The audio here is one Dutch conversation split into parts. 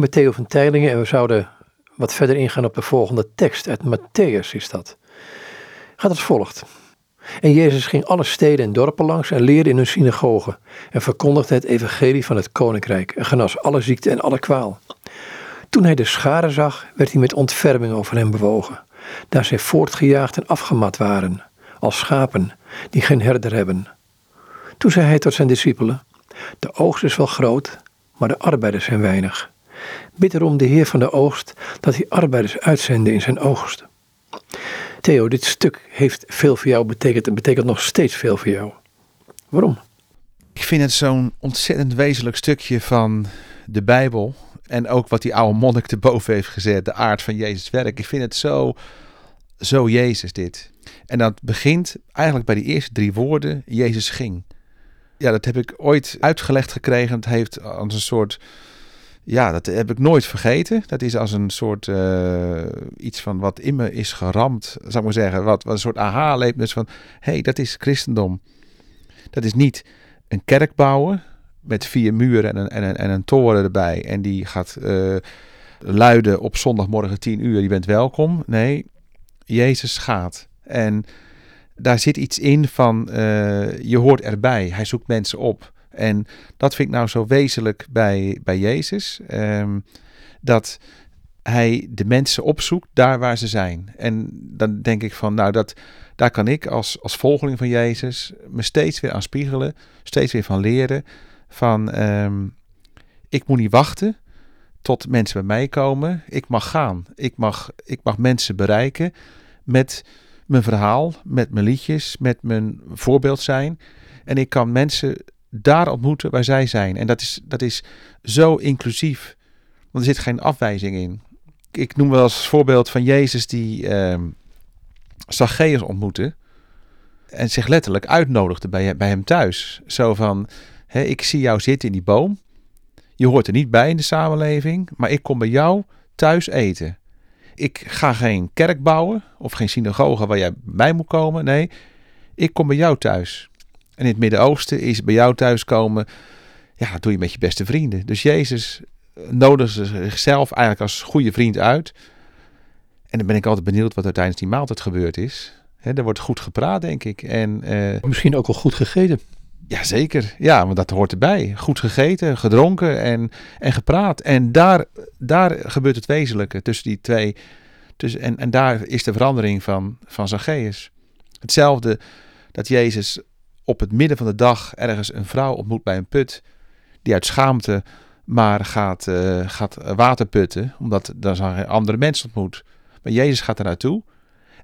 ben met van Teilingen en we zouden wat verder ingaan op de volgende tekst. Uit Matthäus is dat. Gaat als volgt. En Jezus ging alle steden en dorpen langs en leerde in hun synagogen en verkondigde het evangelie van het koninkrijk en genas alle ziekte en alle kwaal. Toen hij de scharen zag, werd hij met ontferming over hen bewogen, daar zij voortgejaagd en afgemat waren, als schapen die geen herder hebben. Toen zei hij tot zijn discipelen, de oogst is wel groot, maar de arbeiders zijn weinig. Bid erom de Heer van de oogst dat hij arbeiders uitzende in zijn oogst. Theo, dit stuk heeft veel voor jou betekend en betekent nog steeds veel voor jou. Waarom? Ik vind het zo'n ontzettend wezenlijk stukje van de Bijbel. En ook wat die oude monnik erboven heeft gezet, de aard van Jezus werk. Ik vind het zo, zo Jezus dit. En dat begint eigenlijk bij die eerste drie woorden, Jezus ging. Ja, dat heb ik ooit uitgelegd gekregen. Het heeft als een soort ja, dat heb ik nooit vergeten. Dat is als een soort uh, iets van wat in me is geramd, zou ik maar zeggen. Wat, wat een soort aha-leepnis van, hé, hey, dat is christendom. Dat is niet een kerk bouwen met vier muren en een, en een, en een toren erbij. En die gaat uh, luiden op zondagmorgen tien uur, je bent welkom. Nee, Jezus gaat. En daar zit iets in van, uh, je hoort erbij. Hij zoekt mensen op. En dat vind ik nou zo wezenlijk bij, bij Jezus. Ehm, dat hij de mensen opzoekt daar waar ze zijn. En dan denk ik van, nou, dat, daar kan ik als, als volgeling van Jezus me steeds weer aan spiegelen. Steeds weer van leren. Van, ehm, ik moet niet wachten tot mensen bij mij komen. Ik mag gaan. Ik mag, ik mag mensen bereiken met mijn verhaal, met mijn liedjes, met mijn voorbeeld zijn. En ik kan mensen daar ontmoeten waar zij zijn. En dat is, dat is zo inclusief, want er zit geen afwijzing in. Ik noem wel als voorbeeld van Jezus die uh, Zacchaeus ontmoette en zich letterlijk uitnodigde bij, bij hem thuis. Zo van, hè, ik zie jou zitten in die boom, je hoort er niet bij in de samenleving, maar ik kom bij jou thuis eten. Ik ga geen kerk bouwen of geen synagoge waar jij bij moet komen. Nee, ik kom bij jou thuis. En in het Midden-Oosten is bij jou thuiskomen, ja, dat doe je met je beste vrienden. Dus Jezus nodigde zichzelf eigenlijk als goede vriend uit. En dan ben ik altijd benieuwd wat er tijdens die maaltijd gebeurd is. He, er wordt goed gepraat, denk ik. En, uh, Misschien ook wel goed gegeten. Jazeker, ja, want dat hoort erbij. Goed gegeten, gedronken en, en gepraat. En daar, daar gebeurt het wezenlijke tussen die twee. Tussen, en, en daar is de verandering van, van Zacchaeus. Hetzelfde dat Jezus op het midden van de dag ergens een vrouw ontmoet bij een put, die uit schaamte maar gaat, uh, gaat water putten, omdat dan zijn andere mensen ontmoet. Maar Jezus gaat er naartoe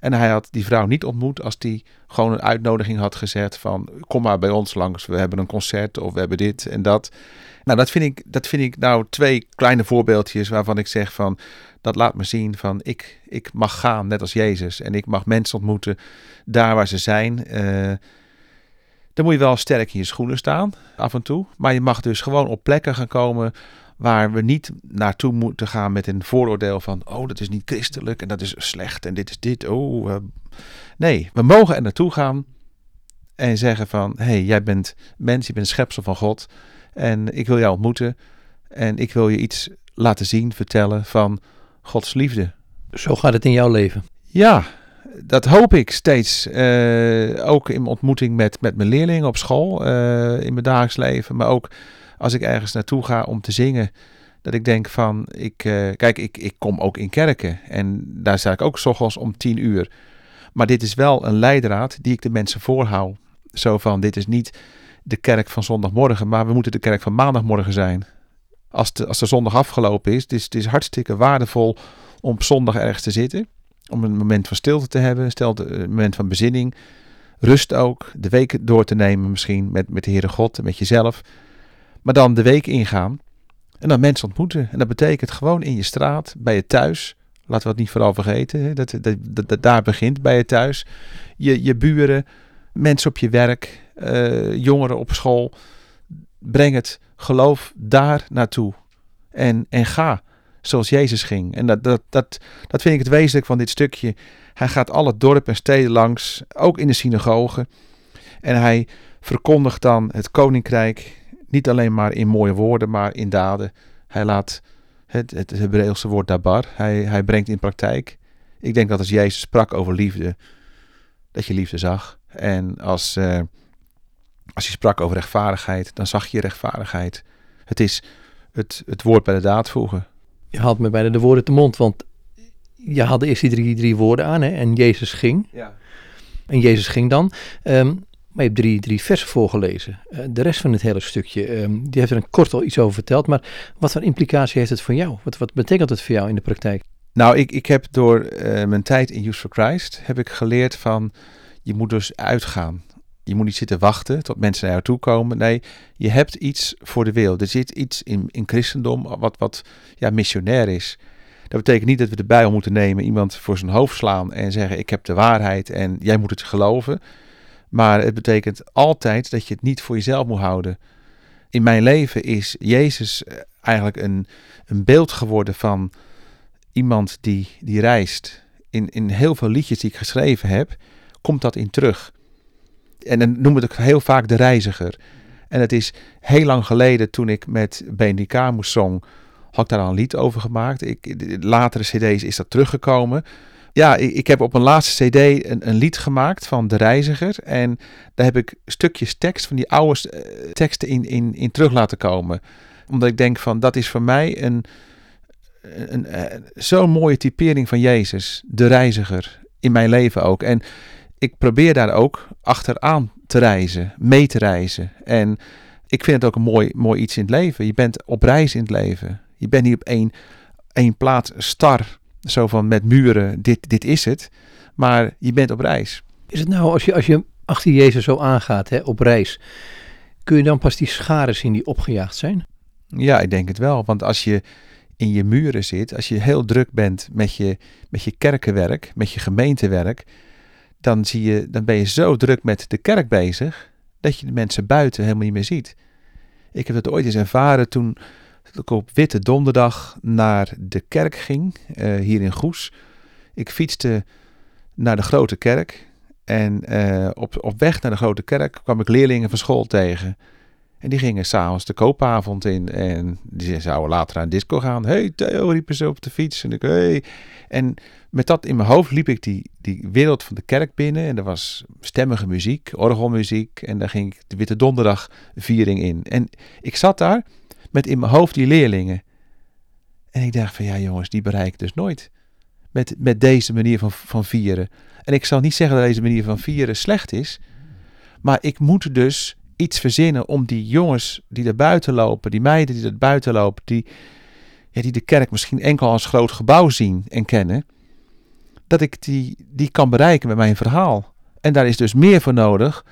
en hij had die vrouw niet ontmoet als die gewoon een uitnodiging had gezet van kom maar bij ons langs, we hebben een concert of we hebben dit en dat. Nou, dat vind ik, dat vind ik nou twee kleine voorbeeldjes waarvan ik zeg van dat laat me zien van ik, ik mag gaan net als Jezus en ik mag mensen ontmoeten daar waar ze zijn. Uh, dan moet je wel sterk in je schoenen staan, af en toe. Maar je mag dus gewoon op plekken gaan komen waar we niet naartoe moeten gaan met een vooroordeel van, oh, dat is niet christelijk en dat is slecht en dit is dit. Oh, nee, we mogen er naartoe gaan en zeggen van, hé, hey, jij bent mens, je bent schepsel van God en ik wil jou ontmoeten en ik wil je iets laten zien, vertellen van Gods liefde. Zo gaat het in jouw leven. Ja, dat hoop ik steeds. Uh, ook in ontmoeting met, met mijn leerlingen op school, uh, in mijn dagelijks leven. Maar ook als ik ergens naartoe ga om te zingen. Dat ik denk van, ik, uh, kijk, ik, ik kom ook in kerken. En daar sta ik ook s'ochtends om tien uur. Maar dit is wel een leidraad die ik de mensen voorhoud. Zo van, dit is niet de kerk van zondagmorgen, maar we moeten de kerk van maandagmorgen zijn. Als de, als de zondag afgelopen is, het is, het is hartstikke waardevol om op zondag ergens te zitten om een moment van stilte te hebben, stel een moment van bezinning. Rust ook, de week door te nemen misschien met, met de Heere God en met jezelf. Maar dan de week ingaan en dan mensen ontmoeten. En dat betekent gewoon in je straat, bij je thuis. Laten we het niet vooral vergeten, dat, dat, dat, dat daar begint, bij je thuis. Je, je buren, mensen op je werk, uh, jongeren op school. Breng het geloof daar naartoe. En, en ga zoals Jezus ging. En dat, dat, dat, dat vind ik het wezenlijk van dit stukje. Hij gaat alle dorpen en steden langs, ook in de synagogen. En hij verkondigt dan het koninkrijk niet alleen maar in mooie woorden, maar in daden. Hij laat Het, het Hebreeuwse woord dabar. Hij, hij brengt in praktijk. Ik denk dat als Jezus sprak over liefde, dat je liefde zag. En als, uh, als hij sprak over rechtvaardigheid, dan zag je rechtvaardigheid. Het is het, het woord bij de daad voegen. Je haalt me bijna de woorden te mond, want je haalde eerst die drie, drie woorden aan hè, en Jezus ging. Ja. En Jezus ging dan. Um, maar je hebt drie, drie versen voorgelezen. Uh, de rest van het hele stukje, um, die heeft er een kort al iets over verteld. Maar wat voor implicatie heeft het voor jou? Wat, wat betekent het voor jou in de praktijk? Nou, ik, ik heb door uh, mijn tijd in Use for Christ, heb ik geleerd van, je moet dus uitgaan. Je moet niet zitten wachten tot mensen naar jou toe komen. Nee, je hebt iets voor de wereld. Er zit iets in, in christendom wat, wat ja, missionair is. Dat betekent niet dat we de Bijbel moeten nemen, iemand voor zijn hoofd slaan en zeggen: Ik heb de waarheid en jij moet het geloven. Maar het betekent altijd dat je het niet voor jezelf moet houden. In mijn leven is Jezus eh, eigenlijk een, een beeld geworden van iemand die, die reist. In, in heel veel liedjes die ik geschreven heb, komt dat in terug. En dan noem ik heel vaak de reiziger. En het is heel lang geleden toen ik met BNDK moest zong, had ik daar al een lied over gemaakt. Ik, latere cd's is dat teruggekomen. Ja, ik, ik heb op een laatste cd een, een, lied gemaakt van De Reiziger. En daar heb ik stukjes tekst van die oude uh, teksten in, in, in terug laten komen. Omdat ik denk van, dat is voor mij een, een, een, een eh, zo'n mooie typering van Jezus. De Reiziger. In mijn leven ook. En ik probeer daar ook achteraan te reizen, mee te reizen. En ik vind het ook een mooi, mooi iets in het leven. Je bent op reis in het leven. Je bent niet op één, één plaats star, zo van met muren, dit, dit is het. Maar je bent op reis. Is het nou, als je, als je achter Jezus zo aangaat, hè, op reis, kun je dan pas die scharen zien die opgejaagd zijn? Ja, ik denk het wel. Want als je in je muren zit, als je heel druk bent met je, met je kerkenwerk, met je gemeentewerk, dan, zie je, dan ben je zo druk met de kerk bezig, dat je de mensen buiten helemaal niet meer ziet. Ik heb dat ooit eens ervaren toen ik op Witte Donderdag naar de kerk ging, uh, hier in Goes. Ik fietste naar de grote kerk en uh, op, op weg naar de grote kerk kwam ik leerlingen van school tegen. En die gingen s'avonds de koopavond in en die zouden later naar disco gaan. hey Theo, riepen ze op de fiets. En ik, hey. En met dat in mijn hoofd liep ik die, die wereld van de kerk binnen. En er was stemmige muziek, orgelmuziek. En daar ging ik de Witte Donderdag viering in. En ik zat daar met in mijn hoofd die leerlingen. En ik dacht van ja jongens, die bereik ik dus nooit. Met, met deze manier van, van vieren. En ik zal niet zeggen dat deze manier van vieren slecht is. Maar ik moet dus iets verzinnen om die jongens die er buiten lopen, die meiden die er buiten lopen, die, ja, die de kerk misschien enkel als groot gebouw zien en kennen, dat ik die, die kan bereiken met mijn verhaal. En daar is dus meer voor nodig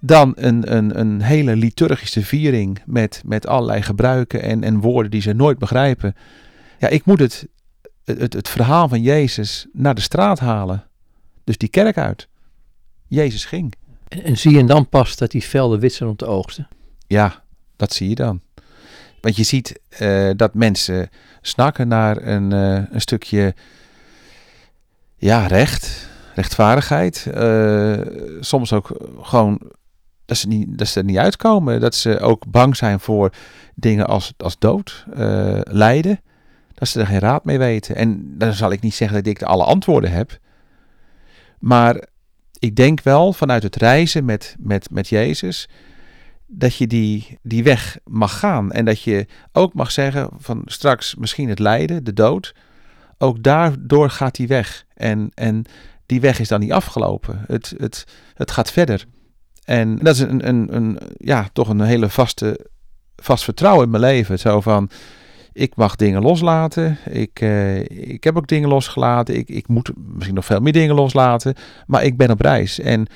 dan een, een, een hele liturgische viering met, met allerlei gebruiken en, en woorden die ze nooit begrijpen. Ja, ik moet het, het, het verhaal van Jezus naar de straat halen. Dus die kerk uit. Jezus ging. En, zie je dan pas dat die velden wit zijn om te oogsten? Ja, dat zie je dan. Want je ziet uh, dat mensen snakken naar een, uh, een stukje ja, recht, rechtvaardigheid. Uh, soms ook gewoon dat ze, niet, dat ze er niet uitkomen. Dat ze ook bang zijn voor dingen als, als dood, lijden. Dat ze er geen raad mee weten. En dan zal ik niet zeggen dat ik alle antwoorden heb. Maar ik denk wel vanuit het reizen met, met, met Jezus dat je die, die weg mag gaan. En dat je ook mag zeggen van straks misschien het lijden, de dood. Ook daardoor gaat die weg. En, en die weg is dan niet afgelopen. Het, het, het gaat verder. En dat is een, een, een, ja, toch een hele vaste, vast vertrouwen in mijn leven. Zo van, ik mag dingen loslaten. Ik, uh, ik heb ook dingen losgelaten. Ik, ik moet misschien nog veel meer dingen loslaten. Maar ik ben op reis. En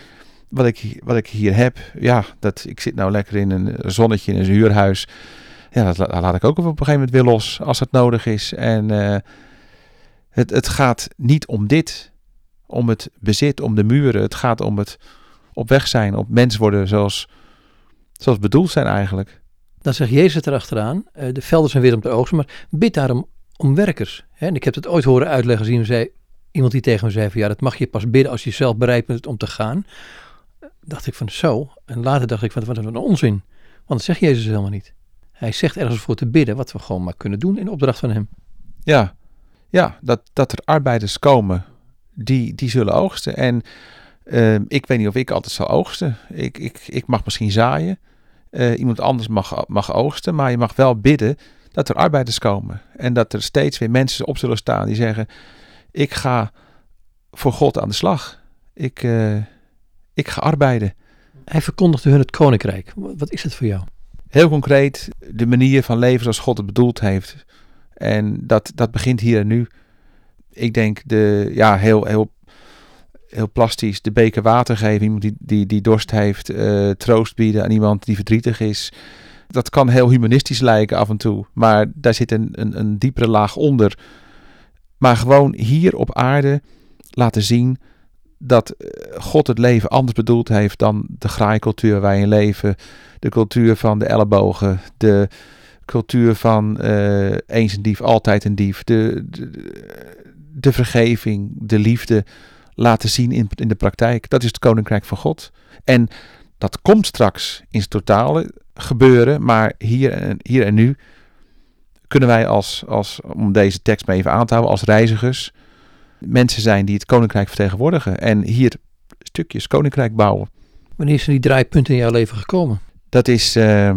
wat ik, wat ik hier heb, ja, dat, ik zit nou lekker in een zonnetje in een huurhuis. Ja, dat, laat ik ook op een gegeven moment weer los als het nodig is. En uh, het, het gaat niet om dit, om het bezit, om de muren. Het gaat om het op weg zijn, op mens worden zoals, zoals bedoeld zijn eigenlijk. Dan zegt Jezus erachteraan, uh, de velden zijn weer om te oogsten, maar bid daarom om werkers. En ik heb het ooit horen uitleggen, zien zei, iemand die tegen me zei van ja, dat mag je pas bidden als je zelf bereid bent om te gaan. Dacht ik van zo. En later dacht ik van wat een onzin. Want dat zegt Jezus helemaal niet. Hij zegt ergens voor te bidden, wat we gewoon maar kunnen doen in opdracht van hem. Ja, ja dat, dat er arbeiders komen die, die zullen oogsten. En uh, ik weet niet of ik altijd zal oogsten. Ik, ik, ik mag misschien zaaien. Uh, iemand anders mag, mag oogsten. Maar je mag wel bidden dat er arbeiders komen. En dat er steeds weer mensen op zullen staan die zeggen: Ik ga voor God aan de slag. Ik, uh, ik ga arbeiden. Hij verkondigde hun het koninkrijk. Wat is het voor jou? Heel concreet, de manier van leven zoals God het bedoeld heeft. En dat, dat begint hier en nu. Ik denk, de, ja, heel, heel, heel plastisch, de beker water geven. Iemand die, die, die dorst heeft, uh, troost bieden aan iemand die verdrietig is. Dat kan heel humanistisch lijken af en toe. Maar daar zit een, een, een diepere laag onder. Maar gewoon hier op aarde laten zien dat eh, God het leven anders bedoeld heeft dan de graaikultuur waar je leven. De cultuur van de ellebogen, de cultuur van uh, eens een dief, altijd een dief. De, de, de, vergeving, de liefde laten zien in, in de praktijk. Dat is het koninkrijk van God. En dat komt straks in zijn totale gebeuren, maar hier en, hier en nu kunnen wij als, als, om deze tekst maar even aan te houden, als reizigers mensen zijn die het koninkrijk vertegenwoordigen. En hier stukjes koninkrijk bouwen. Wanneer zijn die draaipunten in jouw leven gekomen? Dat is uh,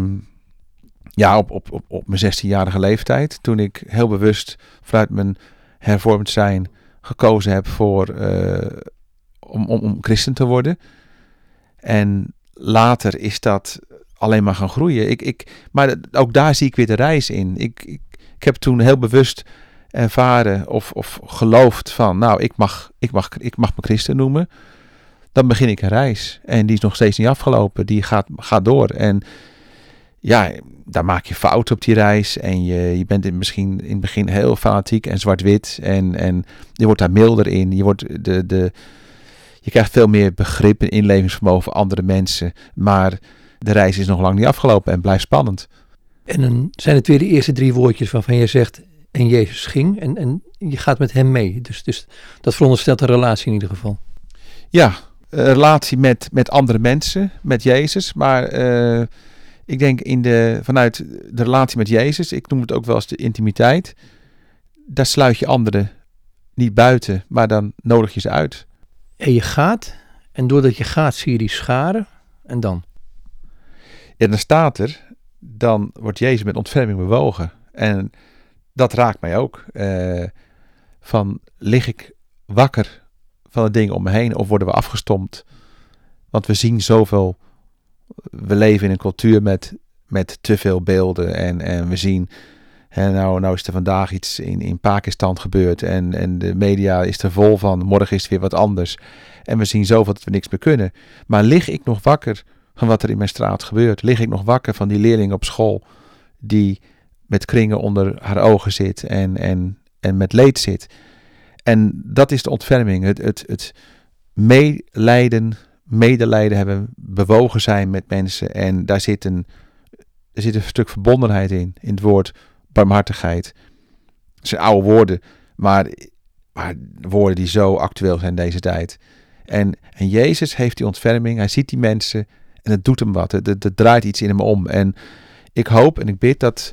ja, op, op, op, op mijn 16-jarige leeftijd. Toen ik heel bewust vanuit mijn hervormd zijn gekozen heb voor, uh, om, om, om christen te worden. En later is dat alleen maar gaan groeien. Ik, ik, maar ook daar zie ik weer de reis in. Ik, ik, ik heb toen heel bewust ervaren of, of geloofd van, nou, ik mag, ik, mag, ik mag me christen noemen, dan begin ik een reis. En die is nog steeds niet afgelopen. Die gaat, gaat door. En ja, daar maak je fouten op die reis. En je, je bent in, misschien in het begin heel fanatiek en zwart-wit. En, en je wordt daar milder in. Je, wordt de, de, je krijgt veel meer begrip en inlevingsvermogen voor andere mensen. Maar de reis is nog lang niet afgelopen en blijft spannend. En dan zijn het weer de eerste drie woordjes waarvan je zegt: en Jezus ging en, en je gaat met hem mee. Dus, dus dat veronderstelt een relatie in ieder geval. Ja, relatie met, met andere mensen, met Jezus. Maar uh, ik denk in de, vanuit de relatie met Jezus, ik noem het ook wel eens de intimiteit. Daar sluit je anderen niet buiten, maar dan nodig je ze uit. En je gaat, en doordat je gaat zie je die scharen, en dan? En dan staat er, dan wordt Jezus met ontferming bewogen. En dat raakt mij ook. Uh, van lig ik wakker van de dingen om me heen of worden we afgestompt? Want we zien zoveel. We leven in een cultuur met, met te veel beelden. En, en we zien. Hè, nou, nou is er vandaag iets in, in Pakistan gebeurd. En, en de media is er vol van. Morgen is het weer wat anders. En we zien zoveel dat we niks meer kunnen. Maar lig ik nog wakker van wat er in mijn straat gebeurt? Lig ik nog wakker van die leerling op school die met kringen onder haar ogen zit en, en, en met leed zit. En dat is de ontferming, het, het, het meelijden, medelijden hebben, bewogen zijn met mensen. En daar zit een, er zit een stuk verbondenheid in, in het woord barmhartigheid. Het zijn oude woorden, maar, maar woorden die zo actueel zijn deze tijd. En, en Jezus heeft die ontferming, hij ziet die mensen en het doet hem wat. Het, het, draait iets in hem om. En ik hoop en ik bid dat,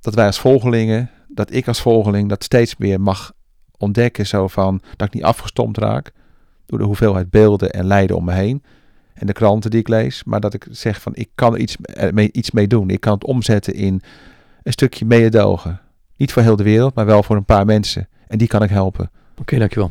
dat wij als volgelingen, dat ik als volgeling dat steeds meer mag ontdekken. Zo van dat ik niet afgestompt raak door de hoeveelheid beelden en lijden om me heen. En de kranten die ik lees. Maar dat ik zeg van ik kan er iets, mee, iets mee doen. Ik kan het omzetten in een stukje meedogen. Niet voor heel de wereld, maar wel voor een paar mensen. En die kan ik helpen. Oké, dankjewel.